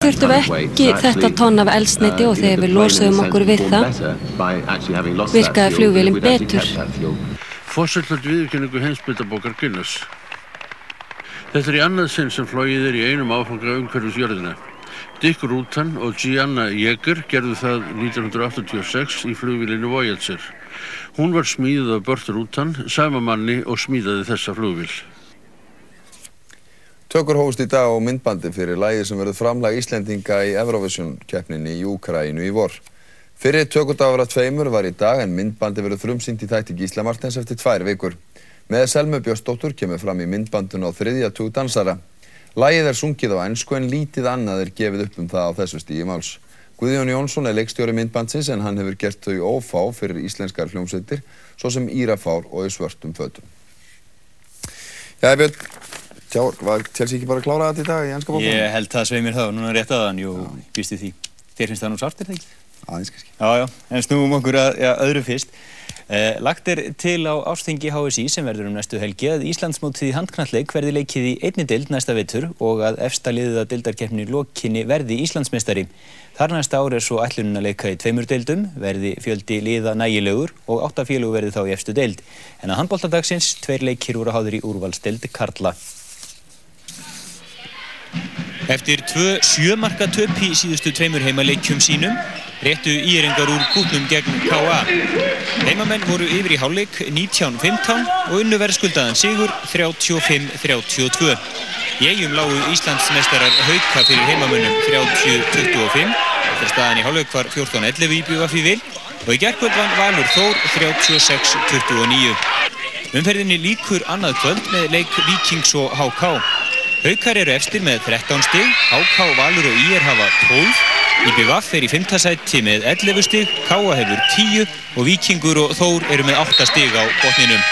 Þurftum við ekki þetta tonn af elsniti og þegar við losaðum okkur við það, virkaði flugvélinn betur. Fórsöldlut viðurkenningu hensbyttabókar Gunnars. Þetta er í annað sinn sem flóið er í einum áfanga umhverfisjörðina. Dick Rutan og Gianna Jäger gerðu það 1986 í flugvílinu Voyager. Hún var smíðið af Burt Rutan, sama manni og smíðaði þessa flugvíl. Tökur hóst í dag á myndbandi fyrir lægi sem verður framlag Íslendinga í Eurovision keppninni í Úkrænu í vor. Fyrir tökudagara tveimur var í dag en myndbandi verður frumsýnt í þætti Gísla Martins eftir tvær vikur. Með Selmu Björnsdóttur kemur fram í myndbandun á þriðja tug dansara. Lægið er sungið á ennsku en lítið annað er gefið upp um það á þessu stígi máls. Guðjón Jónsson er leikstjóri myndbandsins en hann hefur gert þau ófá fyrir íslenskar hljómsveitir svo sem Írafár og í svörtum fötum. Já, Björn, tjá, var Chelsea ekki bara að klára þetta í dag í ennska bókunum? Ég held það sveimir þá, núna rétt aðan, jú, býstu því. Þér finnst það nú svart, það ekki? Aðeins kannski. Já, já, en snúum okkur að ja, öðru fyrst. Eh, lagt er til á ástingi HSI sem verður um næstu helgi að Íslandsmótið í handknalleg verði leikið í einni dild næsta vittur og að efsta liðið að dildarkeppni lokinni verði Íslandsmeistari. Þar næsta ár er svo ætlunum að leika í tveimur dildum, verði fjöldi liða nægilegur og áttafélug verði þá í efstu dild. En að handbóltadagsins tveir leikir að háður í úrvalsdild Karla. Eftir tvö sjömarka töp í síðustu tveimur heimaleikjum sínum réttu íringar úr kútnum gegn K.A. Heimamenn voru yfir í hálfleik 19-15 og unnu verðskuldaðan sigur 35-32. Í eigum lágu Íslandsmeistarar hauka fyrir heimamönnum 30-25 eftir staðan í hálfleik var 14-11 í vil og í gerðkvöld vann Valur Þór 36-29. Umferðinni líkur annað kvöld með leik Víkings og HK. Haukar eru efstir með 13 stig, HK, Valur og IR hafa 12, IBVF er í 5. sæti með 11 stig, KA hefur 10 og Víkingur og Þór eru með 8 stig á botninum.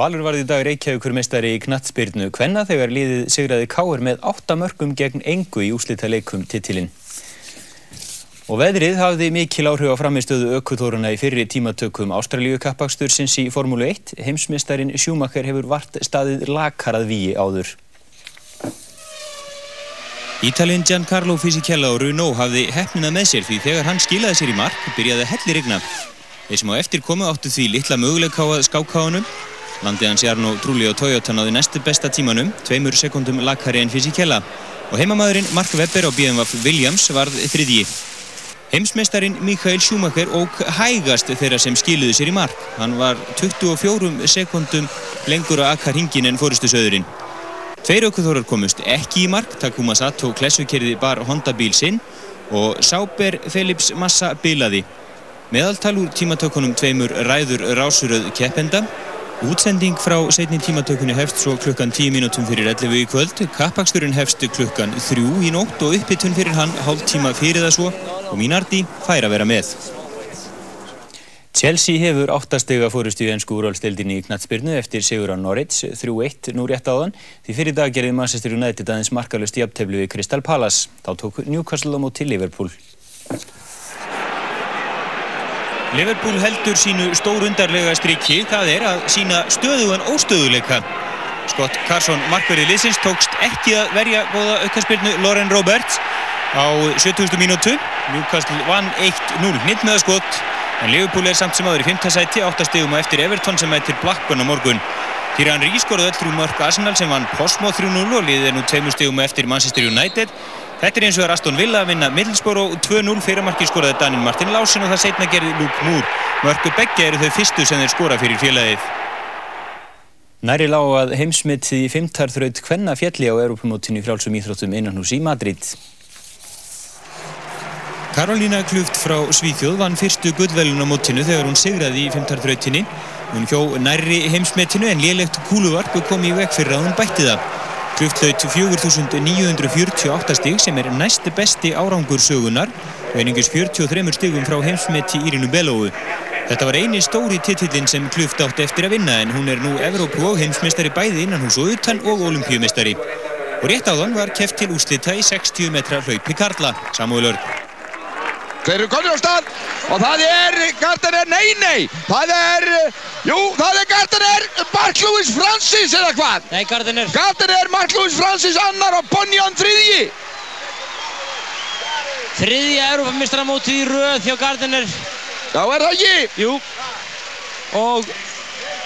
Valur varði í dag Reykjavíkur meistari í knattspyrnu Kvenna þegar liðið sigraði K.R. með 8 mörgum gegn engu í úslita leikum titilinn. Og veðrið hafði mikil áhrif á framistöðu ökkuþóruna í fyrri tímatökum Ástralíu kappakstur-sins í Formúlu 1. Heimsmeistarin Schumacher hefur vart staðið lakarað víi áður. Ítalinn Giancarlo Fisichella og Renault hafði hefnina með sér því þegar hann skilaði sér í mark byrjaði hellir rigna. Þeir sem á eftir komu áttu því litla möguleika á að skáka á hannum. Landið hans Jarno Trulli og Toyota náði næstu besta tímanum, tveimur sekundum lakari en Fisichella. Og heimamaðurinn Mark Webber á BMW Williams varð þriðji. Heimsmeistarin Mikael Schumacher óg hægast þeirra sem skiluðu sér í mark. Hann var 24 sekundum lengur að akka hringin en fóristusauðurinn. Tveir aukuþórar komust ekki í mark, Takuma Sato klessukerði bar Honda bíl sinn og Sauber Philips Massa bilaði. Meðaltal úr tímatökunum tveimur ræður rásuröð keppenda. Útsending frá setni tímatökunni hefst svo klukkan 10 mínútum fyrir 11 í kvöld. Kappaksturinn hefst klukkan 3 í nótt og uppbytun fyrir hann hálf tíma fyrir það svo og Minardi fær að vera með. Chelsea hefur áttastega fórustu í ennsku úrvalstildinni í knattspyrnu eftir sigur á Norwich 3-1 nú rétt áðan því fyrir dag gerði Manchester United aðeins markalust í apteflu við Crystal Palace. Þá tók Newcastle á móti Liverpool. Liverpool heldur sínu stórundarlega strikki, það er að sína stöðugan óstöðuleika. Scott Carson, markverðið liðsins, tókst ekki að verja góða aukarspilnu Lauren Roberts á 70. mínútu. Newcastle vann 1-0 nýtt með að skott, en Liverpool er samt sem áður í 5. sæti, 8 stegum á eftir Everton sem mætir Blackburn á morgun. Týra Henry skorði öll þrjú mörg Arsenal sem vann Posmo 3-0 og liðið er nú 2 stegum á eftir Manchester United. Þetta er eins og er Aston Villa að vinna Middlesbrough 2-0 fyrir marki skoraði Danin Martin Lásin og það setna gerði Luke Moore. Mörgu begge eru þau fyrstu sem þeir skora fyrir félagið. Næri lág að heimsmitt í fymtarþraut Kvenna fjalli á Europamótinu frálsum íþróttum innanhús í Madrid. Karolína Kluft frá Svíþjóð vann fyrstu gullvelun á mótinu þegar hún sigraði í fymtarþrautinni. Hún hjó nærri heimsmetinu en lélegt kúluvarp kom í veg fyrir að hún bætti það. Kluft hlaut 4.948 stig sem er næsti besti árangur sögunar og einingis 43 stigum frá heimsmeti Írinu Belóu. Þetta var eini stóri titillin sem Kluft átt eftir að vinna en hún er nú Evrópu og heimsmeistari bæði innan hús og utan og olimpíumeistari. Og rétt áðan var keft til úslita í 60 metra hlaupi Karla, Samuel Örn. Þeir eru konið á stað og það er Gardner, nei, nei, það er, jú, það er Gardner, Mark Lewis Francis eða hvað? Nei, Gardner. Gardner, Mark Lewis Francis annar og Bonnion þriðji. þriðja Europamistramótið í röð hjá Gardiner. Já, er það ekki? Jú. Og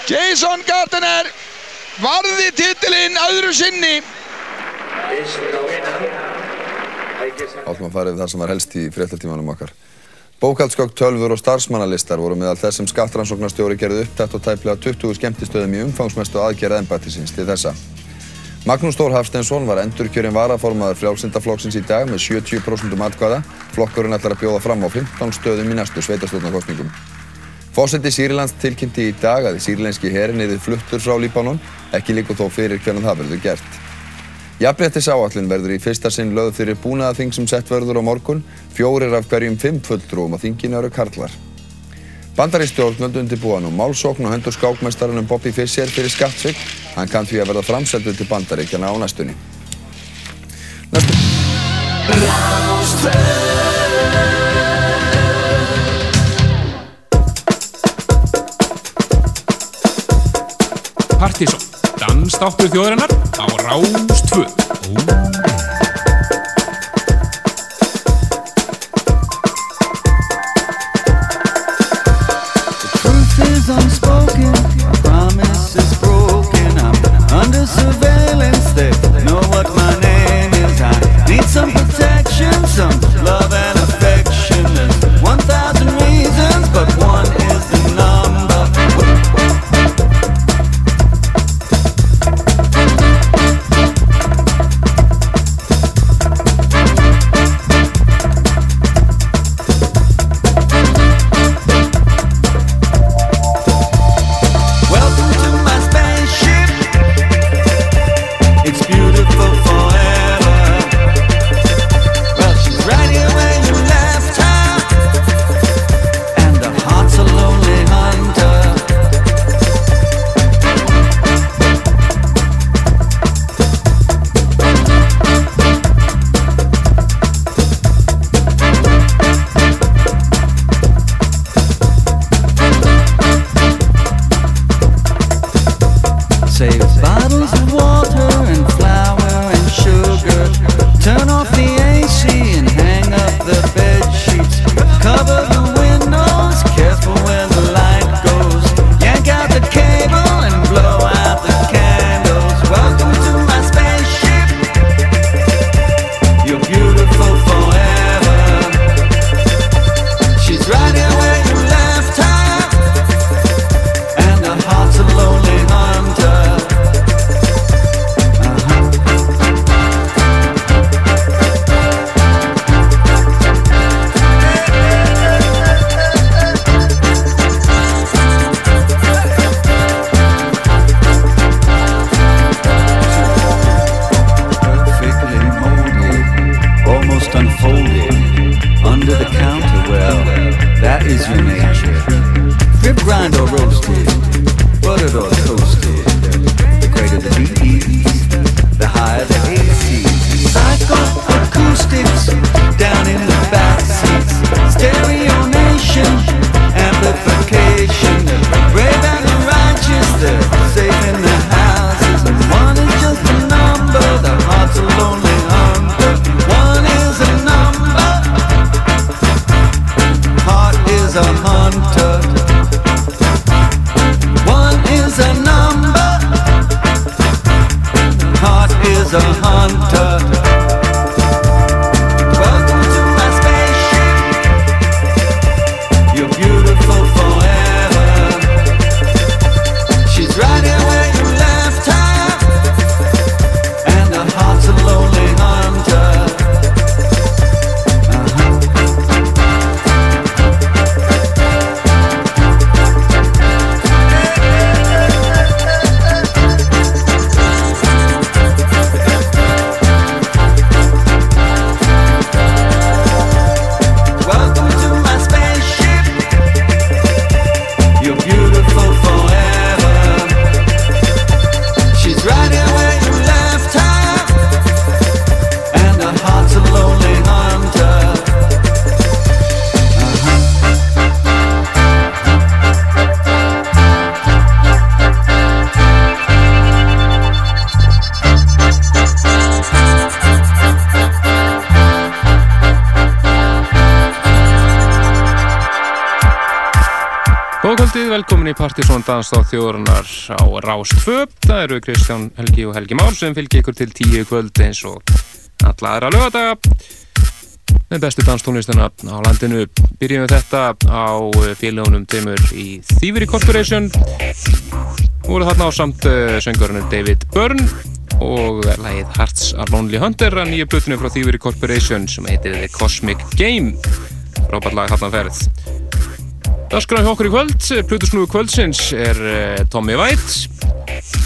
Jason Gardiner varði titilinn öðru sinni. Áttum að fara yfir það sem var helst í fréttartímanum okkar. Bókaldskokk, tölfur og starfsmannalistar voru meðal þess sem skattrannsóknarstjóri gerði upptætt og tæplega 20 skemmtistöðum í umfangsmestu aðgerða ennbættisins til þessa. Magnús Þór Hafsteinsson var endurkjörinn varaformaður frjálsindaflokksins í dag með 70% atkvæða. Flokkurinn ætlar að bjóða fram á 15 stöðum í næstu sveitastjórnarkostningum. Fósetti Sýrilands tilkynnti í dag að sýrilenski herin eði fluttur frá Líbanon, ekki líka þó fyrir hvernig það verður gert. Jafnréttis áallin verður í fyrsta sinn lögð fyrir búnaðaþing sem sett verður á morgun, fjórir af hverjum fimm fulltrúum á þinginu eru karlar. Bandaristjórnvöld undirbúa nú málsókn og hendur skákmestarinn Bobby Fischer fyrir skattsvig. Hann kann því að verða framseldu til bandaríkjana á næstunni. Næstu. Partíson, dansdáttur þjóðarinnar á Rástvö. Truth is unspoken, promise is broken. I'm under surveillance, Í Partíson Danstáð þjóðurnar á Rástfö. Það eru Kristján Helgi og Helgi Már sem fylgir ykkur til tíu kvöld eins og alla aðra lögadaga. Með bestu danstónlistuna á landinu. Byrjum við þetta á félagunum teimur í Thievery Corporation. Voru þarna á samt uh, söngurinn David Byrne og lægið Hearts Are Lonely Hunter að nýja blötunum frá Thievery Corporation sem heitir The Cosmic Game. Rópar lag þarna ferð. Daskræði okkur í kvöld, Plutusnúi kvöldsins er uh, Tommy White.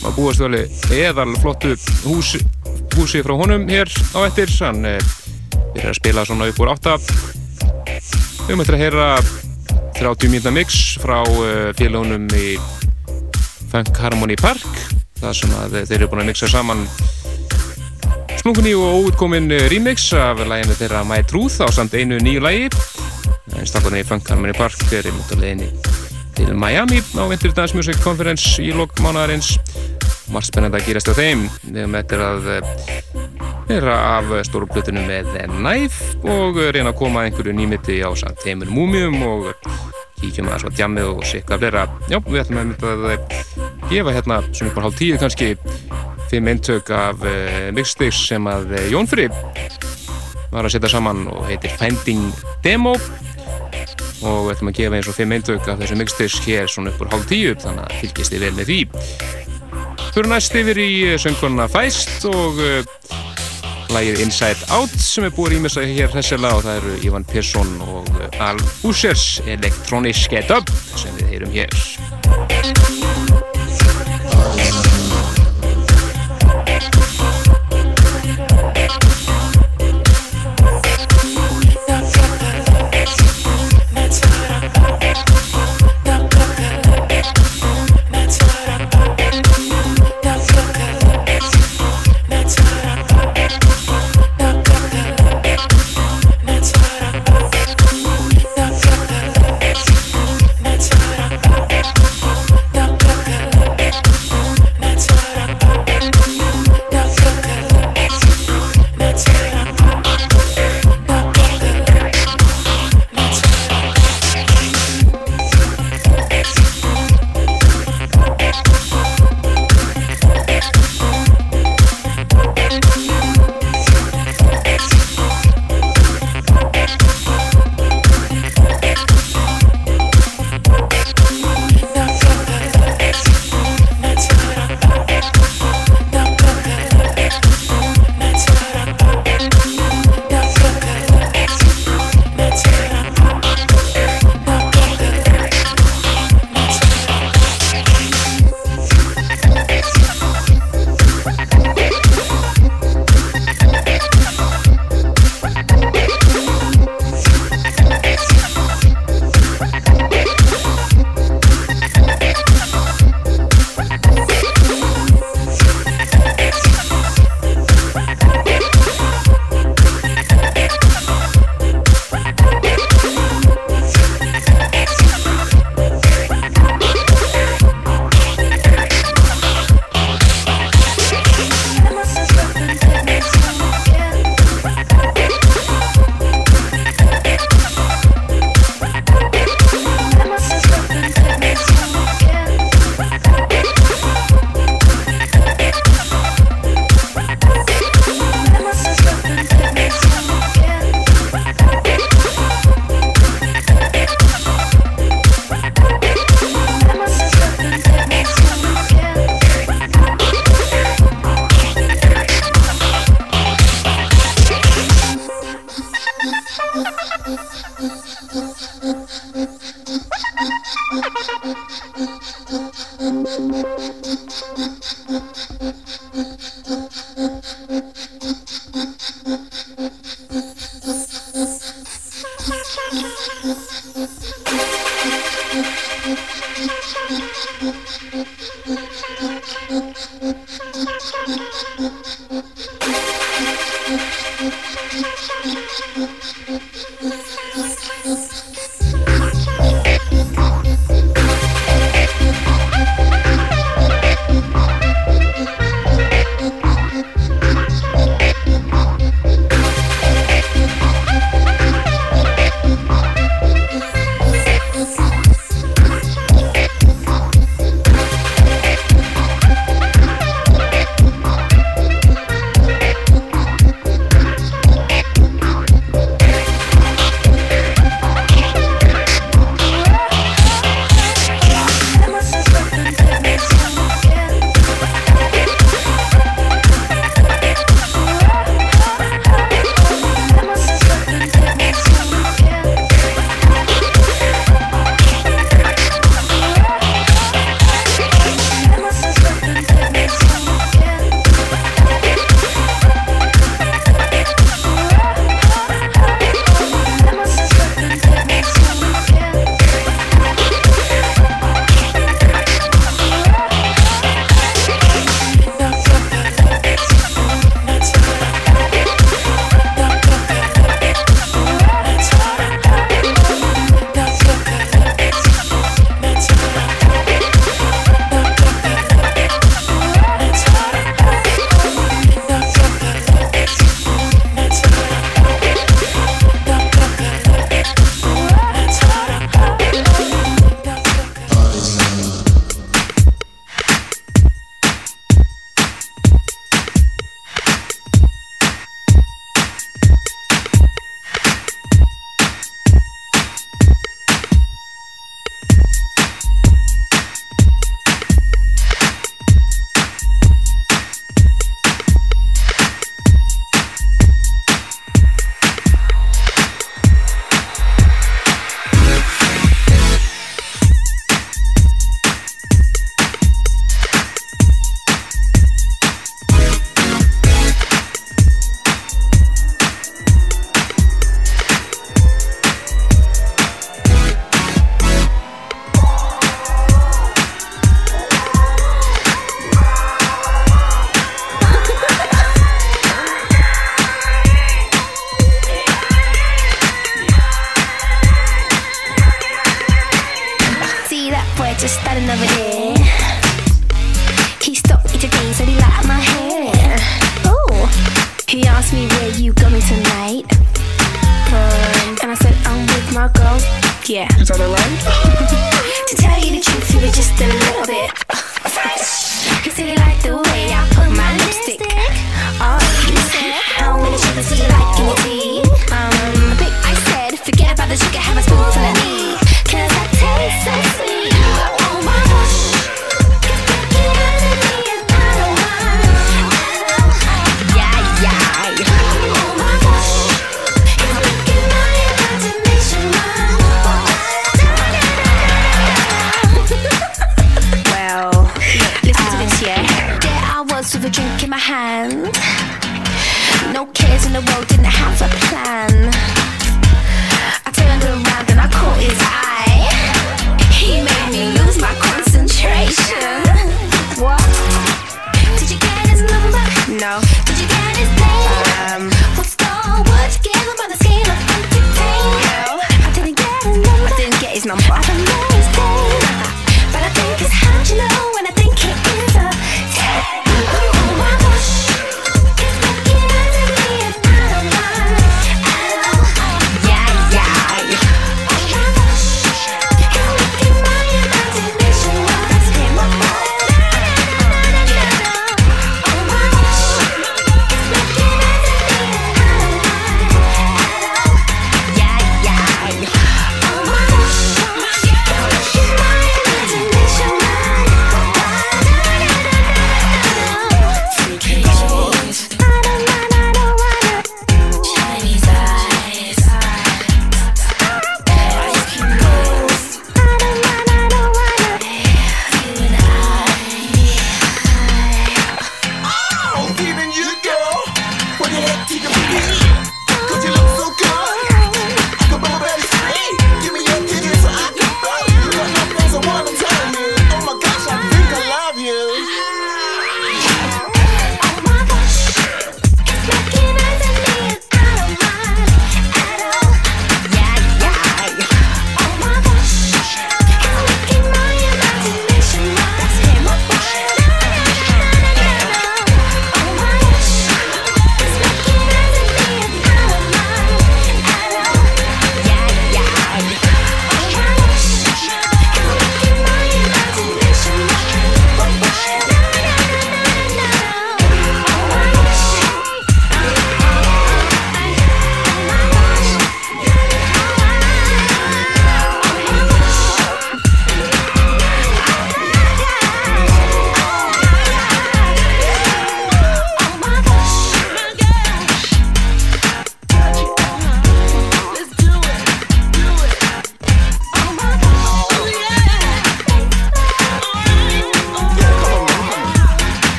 Maður búast veli eðal flottu hús, húsi frá honum hér á ettir hann uh, byrjar að spila svona upp úr átta. Við möttum að heyra 30 mínuna mix frá uh, félagunum í Funk Harmony Park. Það sem að þeir eru búin að mixa saman smungunni og óutkominn remix af læginu þeirra My Truth á samt einu nýju lægi Stafnarni í Funk Harmony Park er einmitt á leginni til Miami á Winter Dance Music Conference í lokmánaðarins margt spennandi að gýrast á þeim. Við möttum að vera af stóru plötunum með Knife og reyna að koma einhverju nýmitti á samt teimur múmium og kíkjum að svona djamið og sikka flera já, við ætlum að mynda að gefa hérna svona á hálf tíu kannski fimm eintök af uh, mixsticks sem að Jón Frið var að setja saman og heitir Finding Demo og við ætlum að gefa eins og fimm eintök af þessu mixdisk hér svona upp úr hálf tíu þannig að fylgjast þið vel með því. Fyrir næst yfir í söngkonna Feist og uh, lægið Inside Out sem er búið ímessa hér hressilega og það eru Ivan Persson og uh, Al Users Elektroniske Dub sem við heyrum hér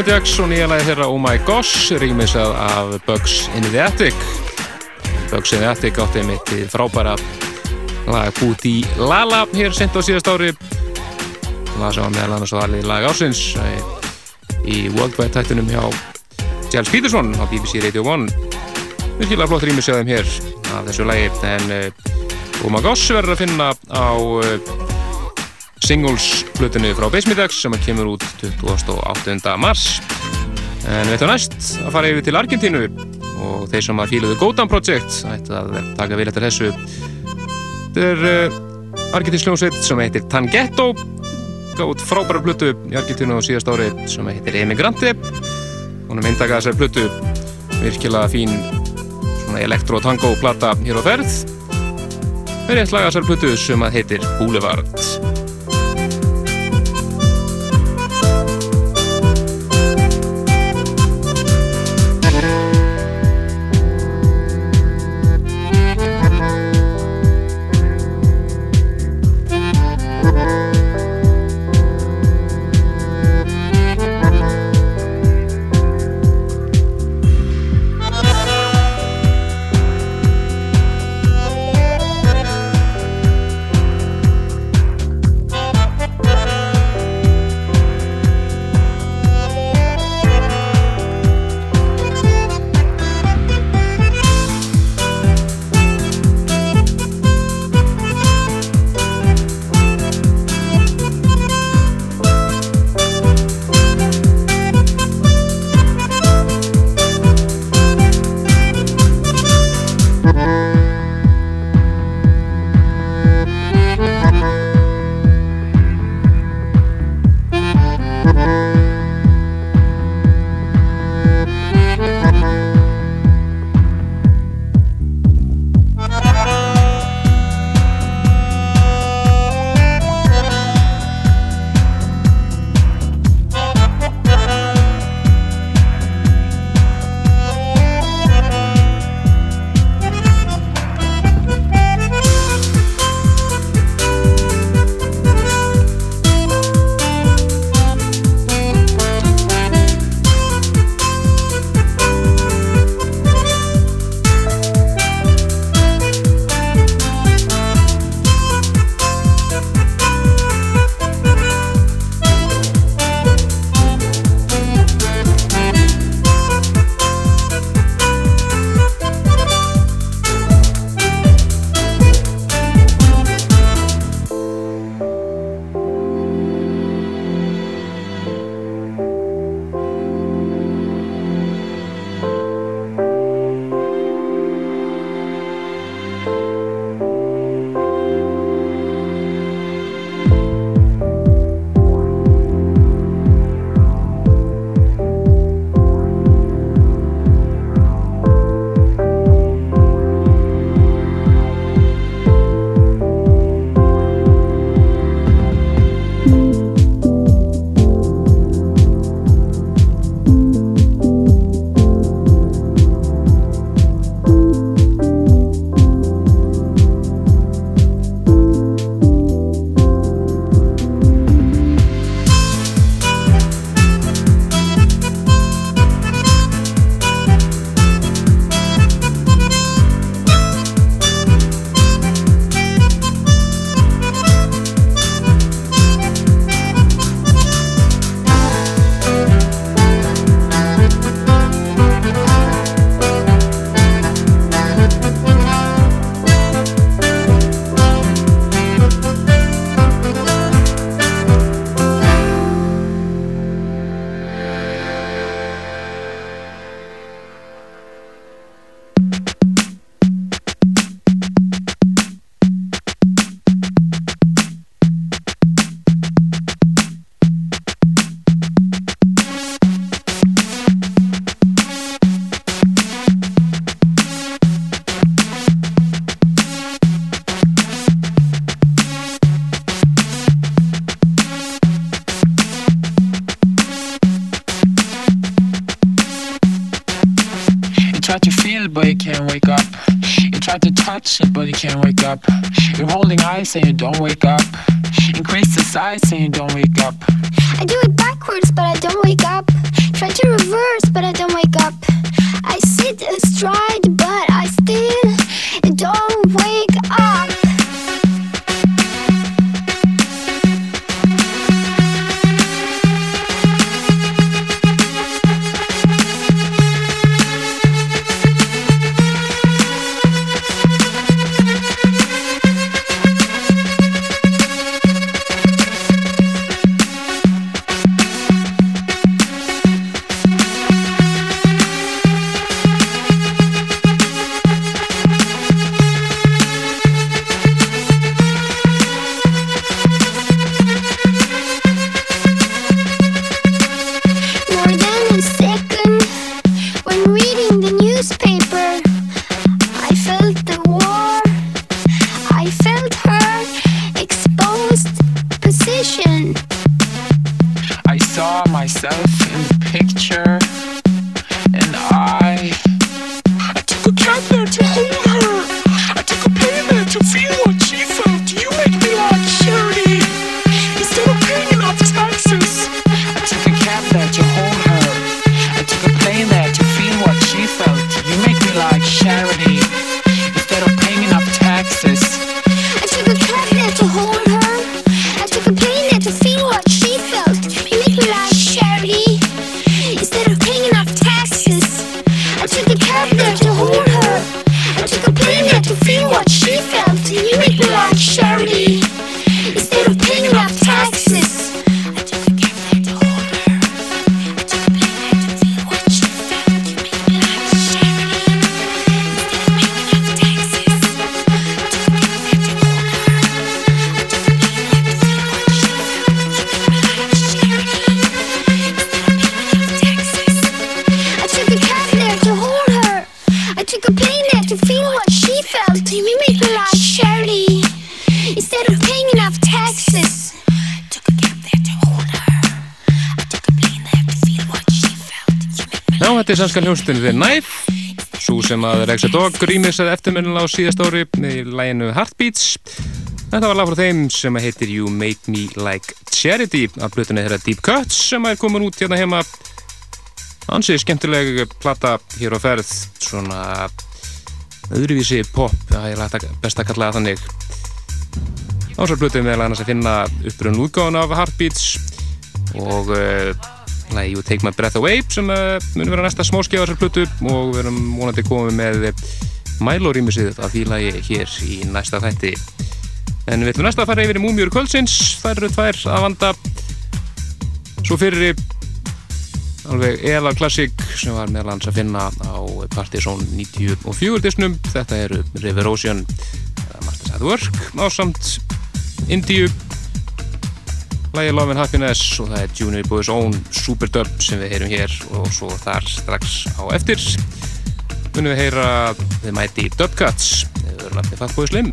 með Jax og nýja lagi þeirra Oh My Gosh rýmisað af Bugs in the Attic. Bugs in the Attic átti mitt í frábæra lag Booty Lala hér sent á síðast ári. Það sem var meðal annars og allir lag ásins eh, í Worldwide tættunum hjá Jels Peterson á BBC Radio 1 virkilega flott rýmisaðum hér af þessu lagi en eh, Oh My Gosh verður að finna á eh, singles blötunni frá Basemitax sem kemur út 28. mars. En við ætlum næst að fara yfir til Argentínu og þeir sem að fíluðu Godan Project ætti að taka við eftir þessu. Þetta er eh, uh, argentínsljónsveit sem heitir Tanghetto. Gátt frábæra blötu í Argentínu á síðast ári sem heitir Emigranti hún er myndakað þessar blötu virkilega fín elektro-tango-plata hér á ferð. Það er eitt lag af þessar blötu sem heitir Boulevard. Can't wake up. You're holding eyes and you don't wake up. Er sannska hljómsveitin The Knife. Svo sem að Rexa Dog rýmisaði eftirminnilega á síðast ári í læginu Heartbeats. Þetta var lag frá þeim sem heitir You Make Me Like Charity af blutunni þeirra Deep Cuts sem er komin út hérna heima. Ansið skemmtileg plata hér á ferð svona öðruvísi pop, það er best að kalla það þannig. Ásar blutum annars að finna upprunn útgáðan af Heartbeats og lagi You Take My Breath Away sem uh, mun vera næsta smáskjá þessar plötu og við erum vonandi komið með Milo rýmisið af því lagi hér í næsta þætti. En við ætlum næsta að fara yfir í Múmiur Kvöldsins. Þær eru tvær að vanda. Svo fyrir alveg eðal klassík sem var meðal hans að finna á Partizón 94 disnum. Þetta eru River Ocean eða Masters at Work ásamt Indíu Lægi Love and Happiness og það er Junior Boys Own Superdub sem við heyrum hér og svo þar strax á eftir. Munum við heyra The Mighty Dubcats eða nafni Fatboy Slim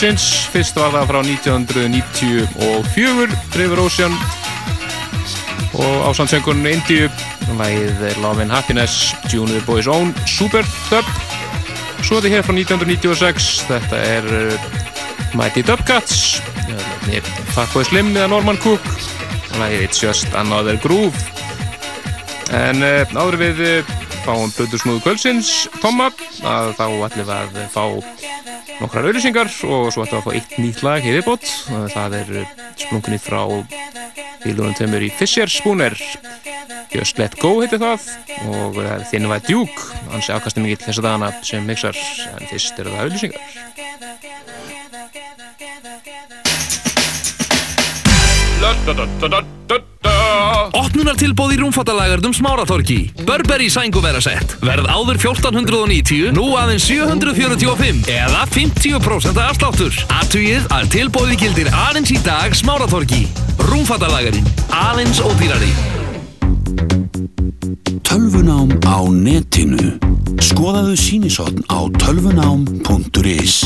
kvöldsins, fyrst var það frá 1994, River Ocean og ásandsöngunum Indíu, er Love and Happiness, the Boys Own, Super Dub. Svo er þetta hér frá 1996, þetta er uh, Mighty Dubcats, Fatboy Slim eða Norman Cook lagið It's Just Another Groove. En uh, áður við uh, fáum Blöndusnúðu kvöldsins, Tomma, að þá ætlum við að fá nokkrar auðlýsingar og svo ætlum við að fá eitt nýtt lag hér viðbót. Það er sprungunni frá bílunum tömur í Fisher Spooner. Just Let Go heitir það og það er þinn væð djúk, hans er afkastum mikill þess að dana sem mixar, en fyrst eru það auðlýsingar. Opnunartilbóð í rúmfattalagarnum Smáratorki Burberry sænguværasett Verð áður 1490 Nú aðeins 745 Eða 50% afsláttur. Atugið að tilbóði gildir aðeins í dag Smáratorki Rúmfattalagarinn Aðeins ódýrari. Tölvunám á netinu. Skoðaðu sínisotn á tölvunám.is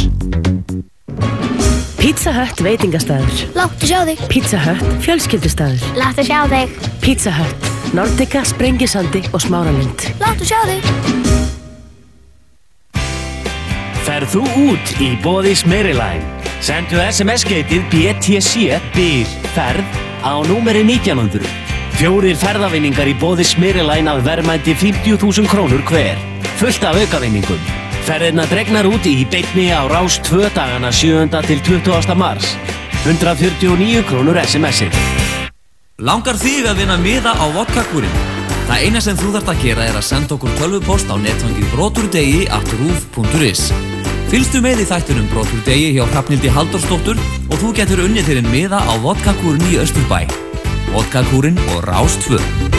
Pizza Hut veitingastæður. Láttu sjá þig. Pizza Hut fjölskyldustæður. Láttu sjá þig. Pizza Hut, Nordica, Sprengisandi og Smáralind. Láttu sjá þig. Ferð þú út í bóðis Maryline? Sendu SMS-geitið BTC BYR ferð á númeri 1900. Fjórir ferðavinningar í bóðis Maryline að verðmændi 50.000 krónur hver. Fullt af aukavinningum. Ferðirna dregnar út í beitni á rás 2 dagana 7. til 20. mars. 149 krónur SMS-ið. Langar þig að vinna miða á vodkakúrin? Það eina sem þú þarft að gera er að senda okkur tölvupost á netfangið broturdegi at rúf.is Fylgstu með í þættunum broturdegi hjá Hrafnildi Halldórsdóttur og þú getur unnið þér en miða á vodkakúrin í Östurbæ. Vodkakúrin og Rás 2.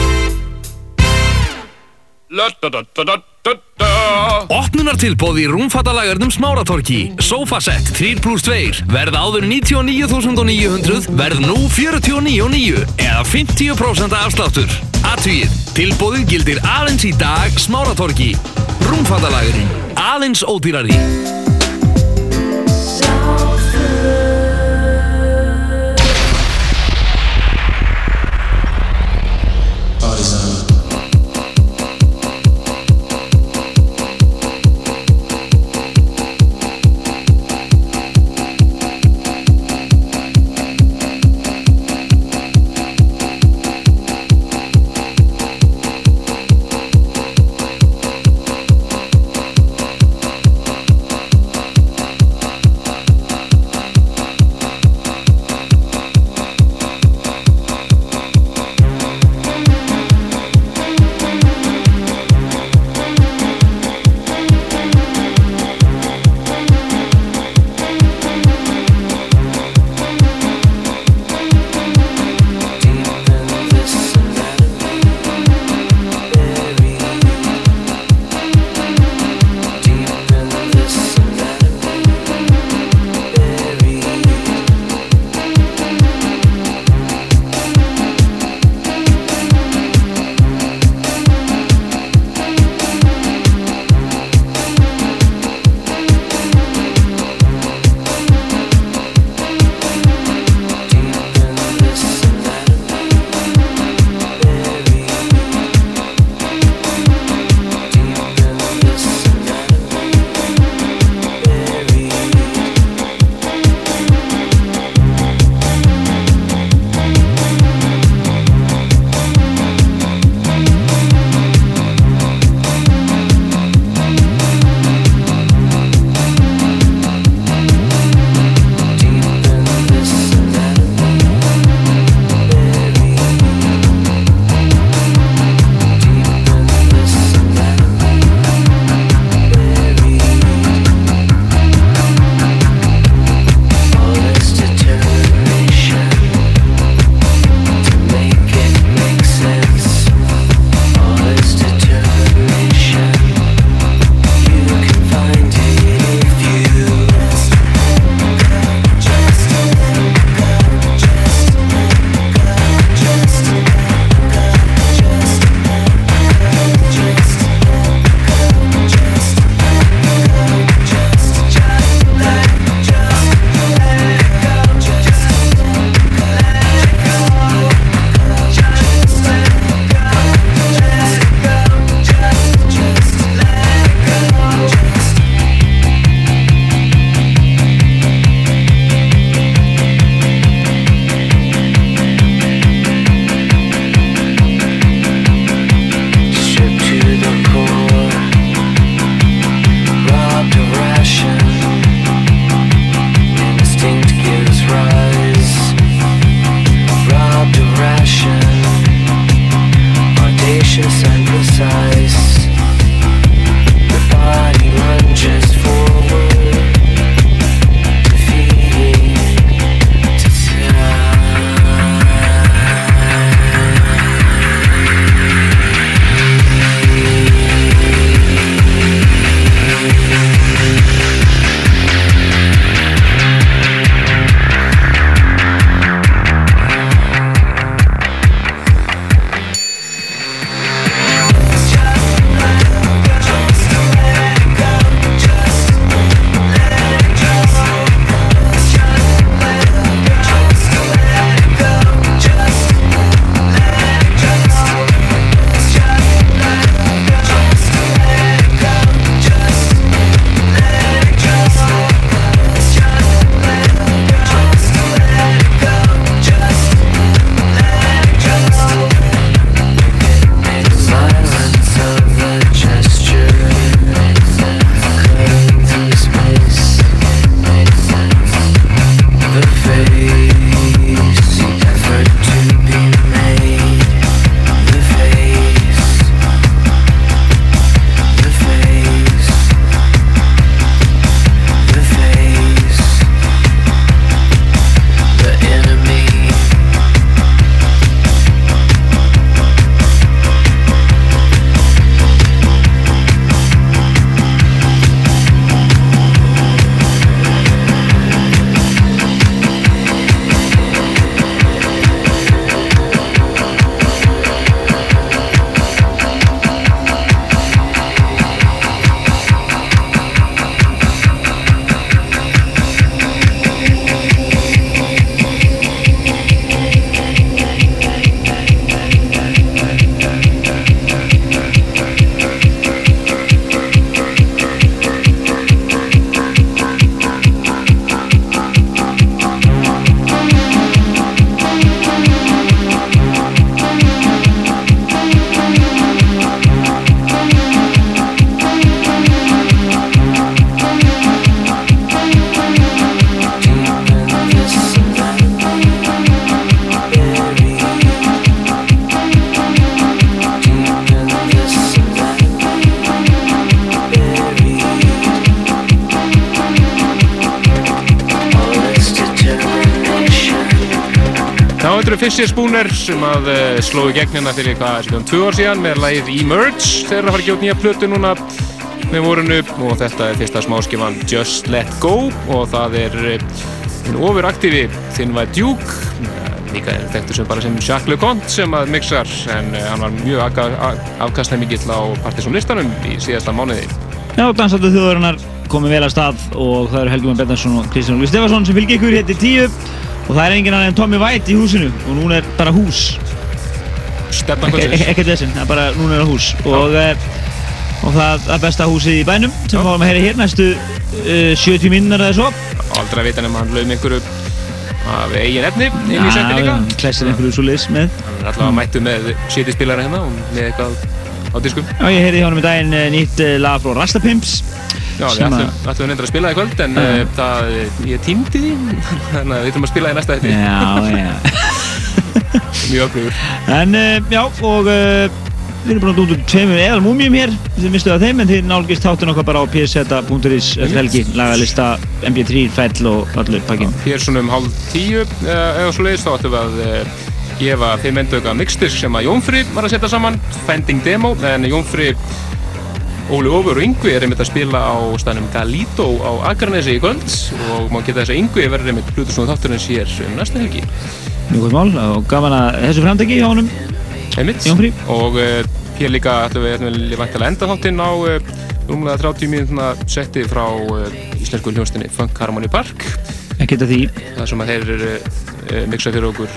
Opnunartilbóð í rúmfattalagarnum Smáratorki Sofasett 3 plus 2 Verð áður 99.900 Verð nú 49.900 Eða 50% afsláttur. Atvíð, tilbóðið gildir aðeins í dag Smáratorki Rúmfattalagurinn, aðeins ódýrari precious and precise. Spooner sem að uh, slói gegn hérna fyrir hvað, um tvö ár síðan með lagið Emerge þeir eru að fara að út nýja plötu núna. Með vorunu og þetta er fyrsta smáskifan Just Let Go og það er einn ofuraktífi Thin White Duke eh, líka er þekktur sem bara sem Jacques LeConte sem að mixar en hann var mjög afkastnæmikill á partysónlistanum í síðasta mánuði. Já, dansáttu þjóðarinnar komið vel að stað og það eru Helgi Mann Bjarnarsson og Kristján Lúi Stefansson sem fylgir ykkur hér tíu og það er engin annar en Tommy White í húsinu. Og núna er bara hús. Stefnan Ek- ek- ekkert þessin, það er bara núna er það hús. Og, uh, og það er besta húsið í bænum sem fáum að heyra hér næstu uh, 70 minnar eða svo. Aldrei að vita nema hann laum einhverju af eigin efni inn í setti líka. klessir einhverju svo liðs með. Hann er allavega mættu með shitty spilara hérna og með eitthvað á diskum. Já, ég heyri hjá hann um daginn uh, nýtt uh, lag frá Rastapimps Já, við ætlum, ætlum reyndar að spila það í kvöld en uh, það, ég týndi því þannig að við ætlum að spila það í næsta eftir Já, já. Mjög öflugur. En uh, já, og uh, við erum búin að dúta tveimur eðal múmjum hér þið mistu það þeim, en þið nálgist þáttun okkar bara á pseta.is eftir helgi, lagalista, mp3, fell og allur pakkin Hér svona um hálf tíu eða svo leiðist þá ætlum við að gefa þeim endauka mixdisk sem að Jónfri var að setja saman Fending Demo, en Jónfri Óli Ófur og Yngvi er einmitt að spila á staðnum Galito á Akranesi í kvöld og má geta þess að Yngvi verður einmitt Plutusnóð þátturins hér um næsta helgi. Mjög gott mál og gaman að þessu framtæki hjá honum. Einmitt. Og uh, hér líka ætlum við, ætlum við væntanlega enda þáttinn á uh, rúmlega 30 mínútna setti frá uh, íslensku hljónstinni Funk Harmony Park. Ekkert að því. Það sem að þeir eru mixa fyrir okkur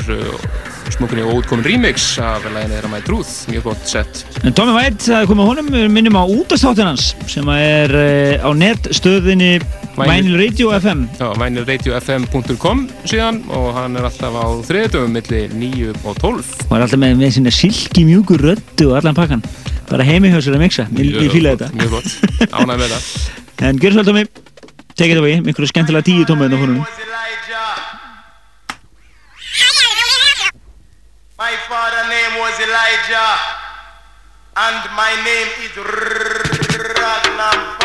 smokunni og útkomin remix af læginu þeirra My Truth, mjög gott sett En Tommy White, það er komið honum, við minnum á útastáttin hans sem er uh, á nettstöðinni Vinyl Radio FM Já, vinylradiofm.com síðan og hann er alltaf á þriðdöfum milli 9 og 12 og er alltaf með, með sinna silki mjúkur röddu og allan pakkan bara heimi hjá sér að mixa, ég, fíla þetta. Mjög gott, ánæg með það. En gjör svo Tommy, take it away, miklu skemmtilega tíu tómaðin á honum and my name is Ragnar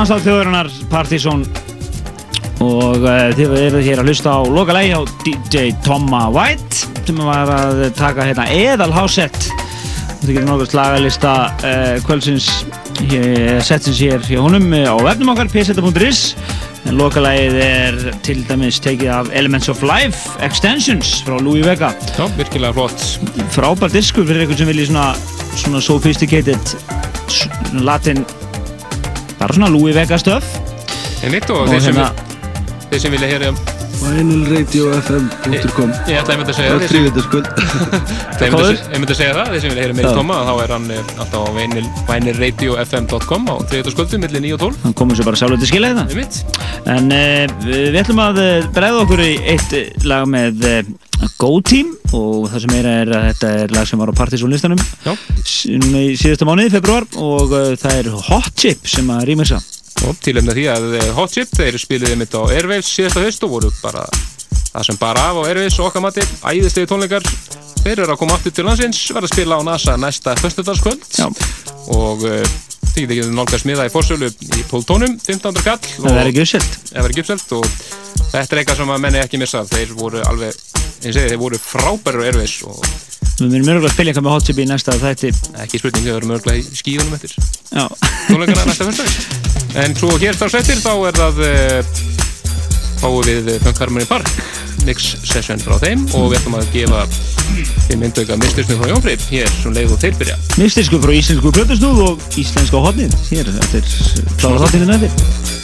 að hlusta á Danstáð þjóðurinnar Partizón. Og uh, þið eru hér að hlusta á lokalægi á DJ Tomma White sem var að taka hérna eðal hásett þið getur nokkuð slagalista uh, kvöldsins hér- setsins hér hjá honum eh, á vefnum okkar pseta.is en lokalægið er til dæmis tekið af Elements of Life Extensions frá Louis Vega. Já, virkilega flott. Frábær diskur fyrir einhvern sem vilji svona, svona sophisticated latin bara svona Louis Vega stöf Einmitt og Og þeir sem, hérna- þeir sem vilja heyra vinylradiofm.com Ég ætla einmitt að segja það Það er einmitt að- einmitt að segja það, þeir sem vilja heyra meira Já. Tóma þá er hann eh, alltaf á vinylradiofm.com á 3. skvöldu millir 9 og 12 hann komur sér bara sjálfur til skilja þetta Einmitt. En uh, við ætlum að uh, bregða okkur í eitt eh, lag með uh, Go Team. Og það sem er að þetta er lag sem var á Partizón listanum Já. í síðasta mánuði, februar og uh, það er Hot Chip sem að rýmursa og tilhemna því að eh, Hot Chip þeir spiluði mitt á Airwaves síðasta haust og voru bara það sem bara af á Airwaves og okkar mati æðistegi tónleikar. Þeir eru að koma aftur til landsins verða að spila á NASA næsta föstudagskvöld. Og uh, því þið getur nálgast miða í fórsölu í 12 tónum 1500 kall það verður uppselt og þetta er eitthvað sem að menni ekki missa þeir voru alveg, ég segi þeir voru frábæru Airwaves og við myndum mörgulega að spila eitthvað með Hot Chip í næsta þætti. Ekki spurning, þau verður mörgulega í skíðunum eftir. Já. tónleikana næsta fyrstdag en svo hér starf settir þá er það uh, fáum við Punk Harmony Park mix session frá þeim og við ætlum að gefa þeim myndauka mistisnu frá Jónfrið hér sem leið og þeir byrja. Mystisku frá íslensku plötusnúð og íslenska hotnið. Hér, þetta er klára þáttinu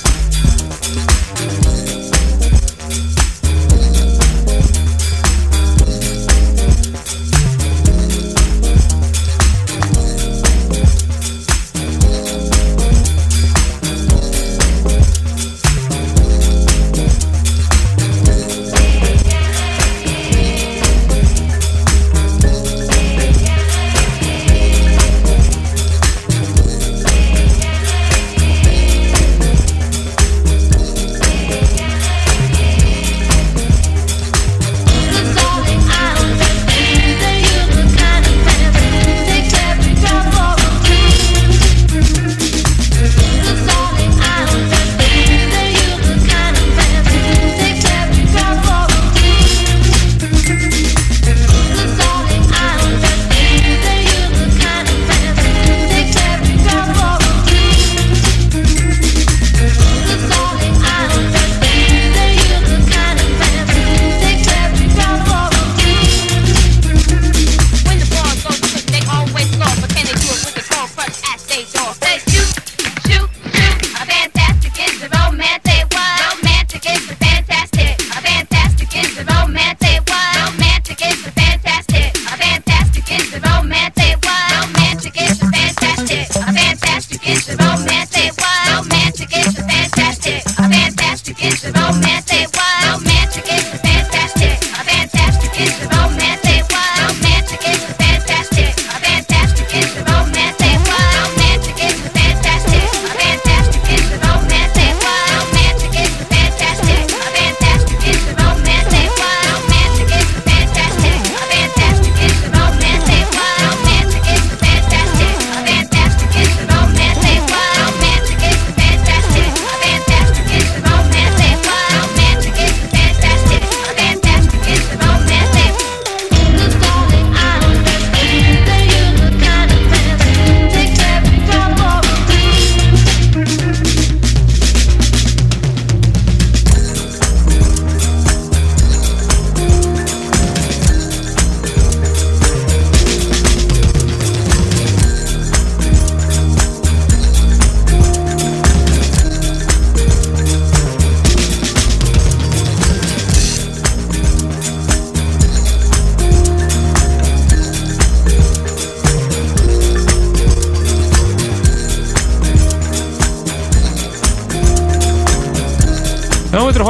Já, þetta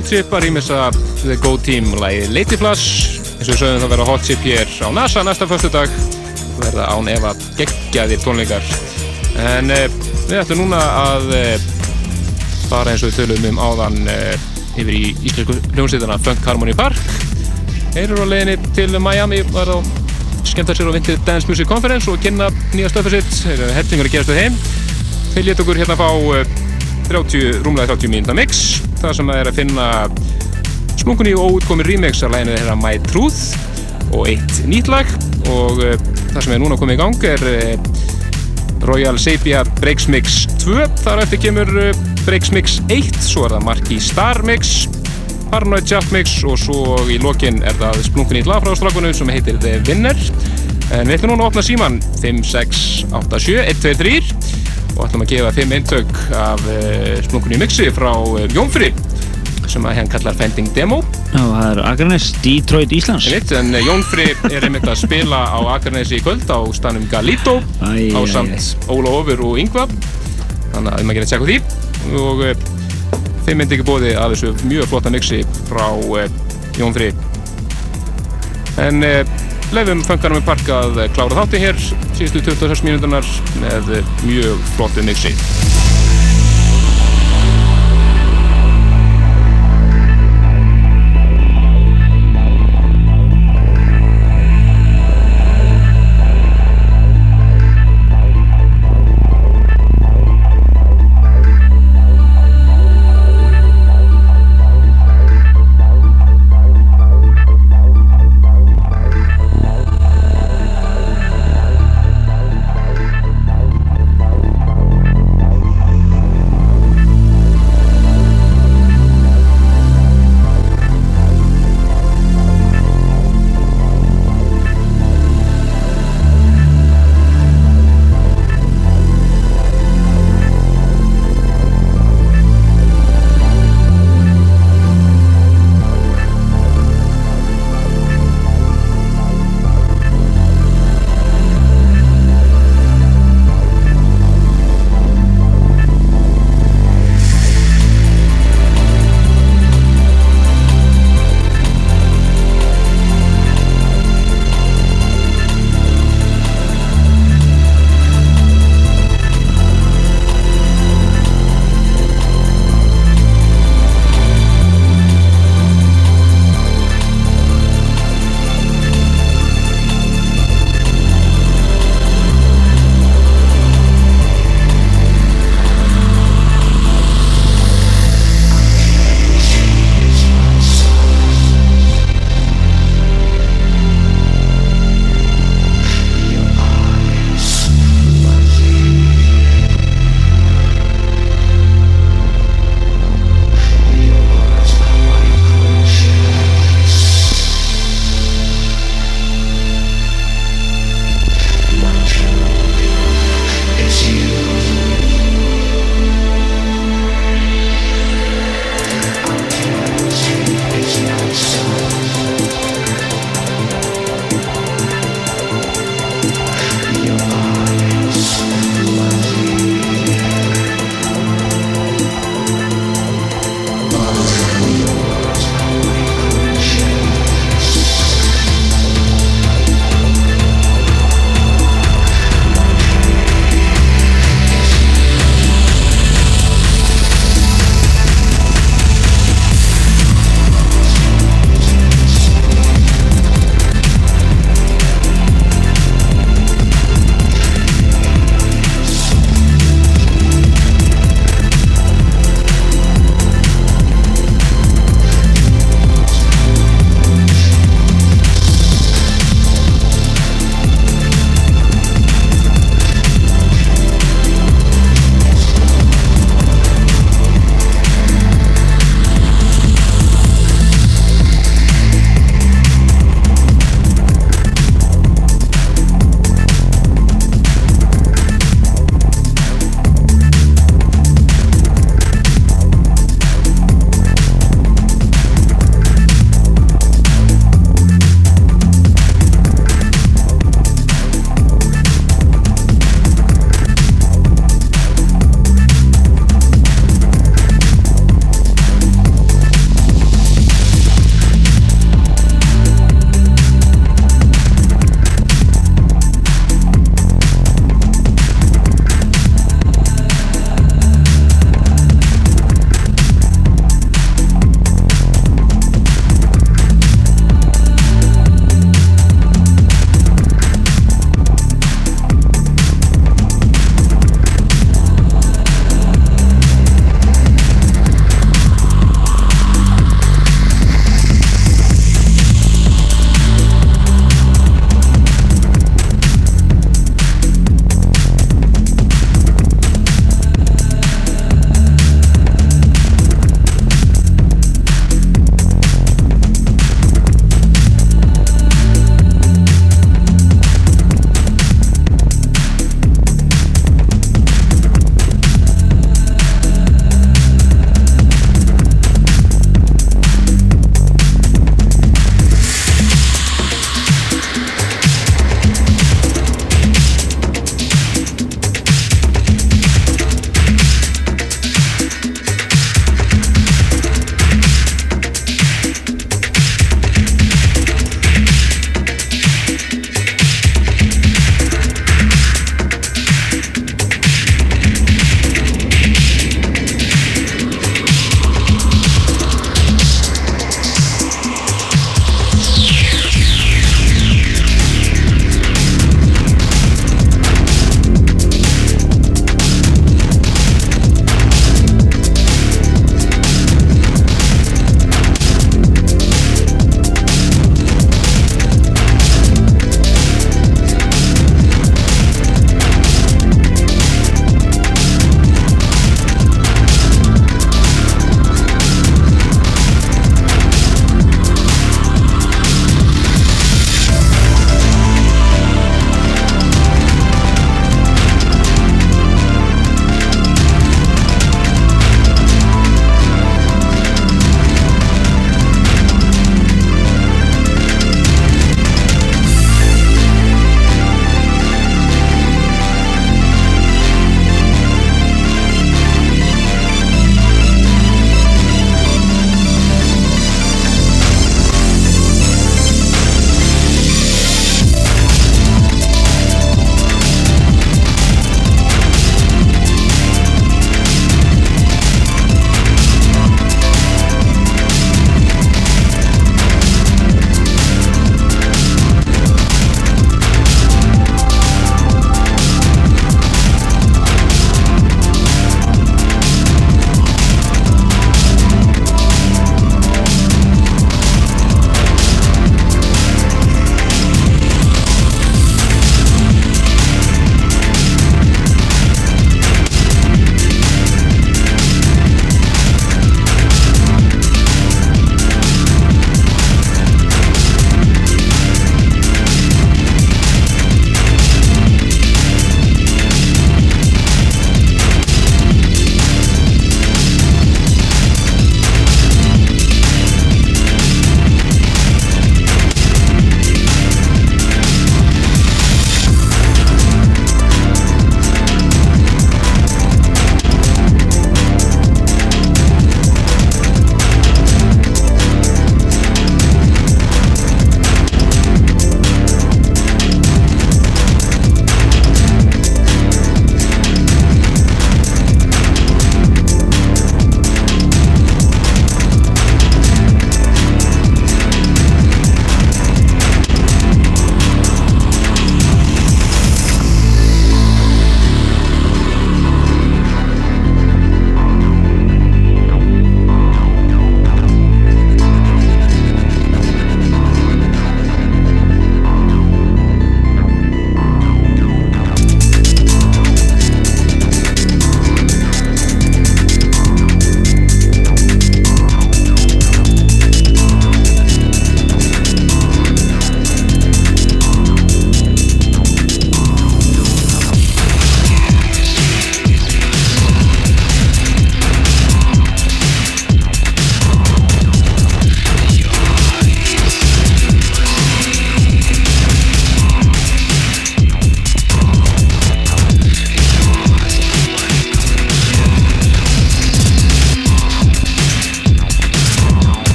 Hot Chip að rýmisa The Go Team lagi Lady Flash eins og við sögum það vera Hot Chip hér á NASA næsta föstudag. Verða án efa geggjaðir tónleikar. En eh, við ætlum núna að eh, fara eins og við tölum um áðan eh, yfir í íslensku hljómsveitana Funk Harmony Park. Þeir eru á leiðinni til Miami var á skemmta sér á Vinted Dance Music Conference og kynna nýja stöfið sitt. Hellingur að gerast við heim Þeir létt okkur hérna fá uh, 30, rúmlega 30 mínúta mix þar sem það er að finna splunkunni og útkomi remix af læginu þeirra My Truth og eitt nýtt lag. Og uh, það sem er núna komið í gang er uh, Royal Sepia Breaks Mix 2 þar eftir kemur uh, Breaks Mix 1 svo er það Marquee Star Mix Paranoid Jump Mix og svo í lokin er það splunkunni nýtt lag frá strákunum sem heitir The Winner. En við ætlum núna að opna síman 5, 6, 8, 7, 1, 2, 3 og ætlum að gefa 5 eintök af uh, splunkunni mixi frá uh, Jónfri sem að henn kallar Fending Demo. Já, það er Akranes, Detroit, Íslands. Einmitt, en uh, Jónfri er einmitt að spila á Akranesi í kvöld á stanum Galito Æ, á samt Óla Ofur og Yngva þannig að maður getur að tjekka því. Og þeim myndi ekki bóði að þessu mjög flotta mixi frá Jónfri en leifum föngarum við parka að klára þátti hér síðustu 26 mínútunar með mjög flottu mixi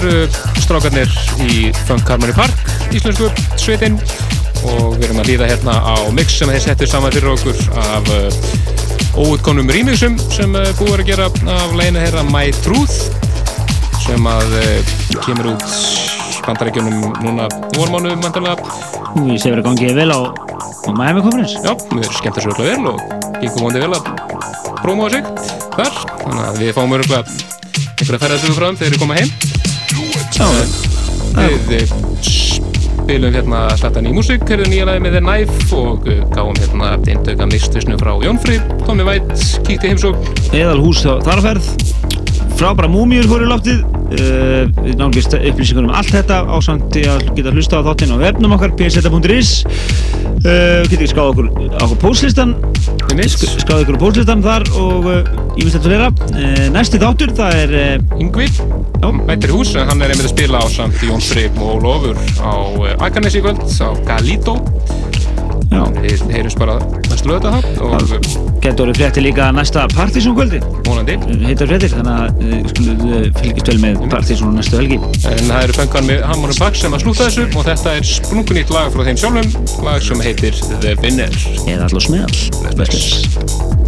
eru strákarnir í Funk Harmony Park, íslensku sveitin og við erum að líða hérna á mix sem þeir settu saman fyrir okkur af uh, óutkonum remixum sem uh, búið að gera af læginu herra My Truth sem að uh, kemur út bandarækjunum núna vormánu mandalega Ég sé verið að gangi vel á, á Miami Conference. Já, við skemmtum svo vel og gengum vondi vel að próma á sig þar, þannig að við fáum öruglega einhverja ferðarsögu frá þeim þegar þeir koma heim við spilum hérna slatan í músík, herðum nýja lagi með The Knife og eh, gáum hérna eindauka mixtusnu frá Jónfri, Tommy White kíkti heimsók Eðal hús þarferð, frábæra múmiur fóru í loftið, uh, við nálgist upplýsingur um allt þetta á samt í að geta hlusta á þáttinn á webnum okkar, pseta.is, uh, getur ekki skáð okkur á okkur póslistan, sk skráð ykkur á póslistan þar og ímest þetta fleira. Næsti þáttur, það er Yngvi, mættir í hús, en hann er einmitt að spila á samt Jónfri og Ólofur á uh, Akarnesi í kvöld, á Galito. Við heyrjumst bara næstu það og Getur orðið frétti líka næsta Partizón kvöldi. Vonandi. Heitar fréttir, þannig að skulum við fylgjast vel með Partizón næstu helgi. En það eru fengan með Hammonum Back sem að slúta þessu og þetta er sprungunýtt lag frá þeim sjálfum, lag sem heitir The Winner. Eða smell. Bless.